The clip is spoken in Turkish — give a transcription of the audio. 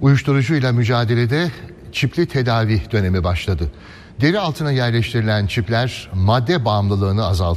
Uyuşturucuyla mücadelede çipli tedavi dönemi başladı. Deri altına yerleştirilen çipler madde bağımlılığını azaltıyor.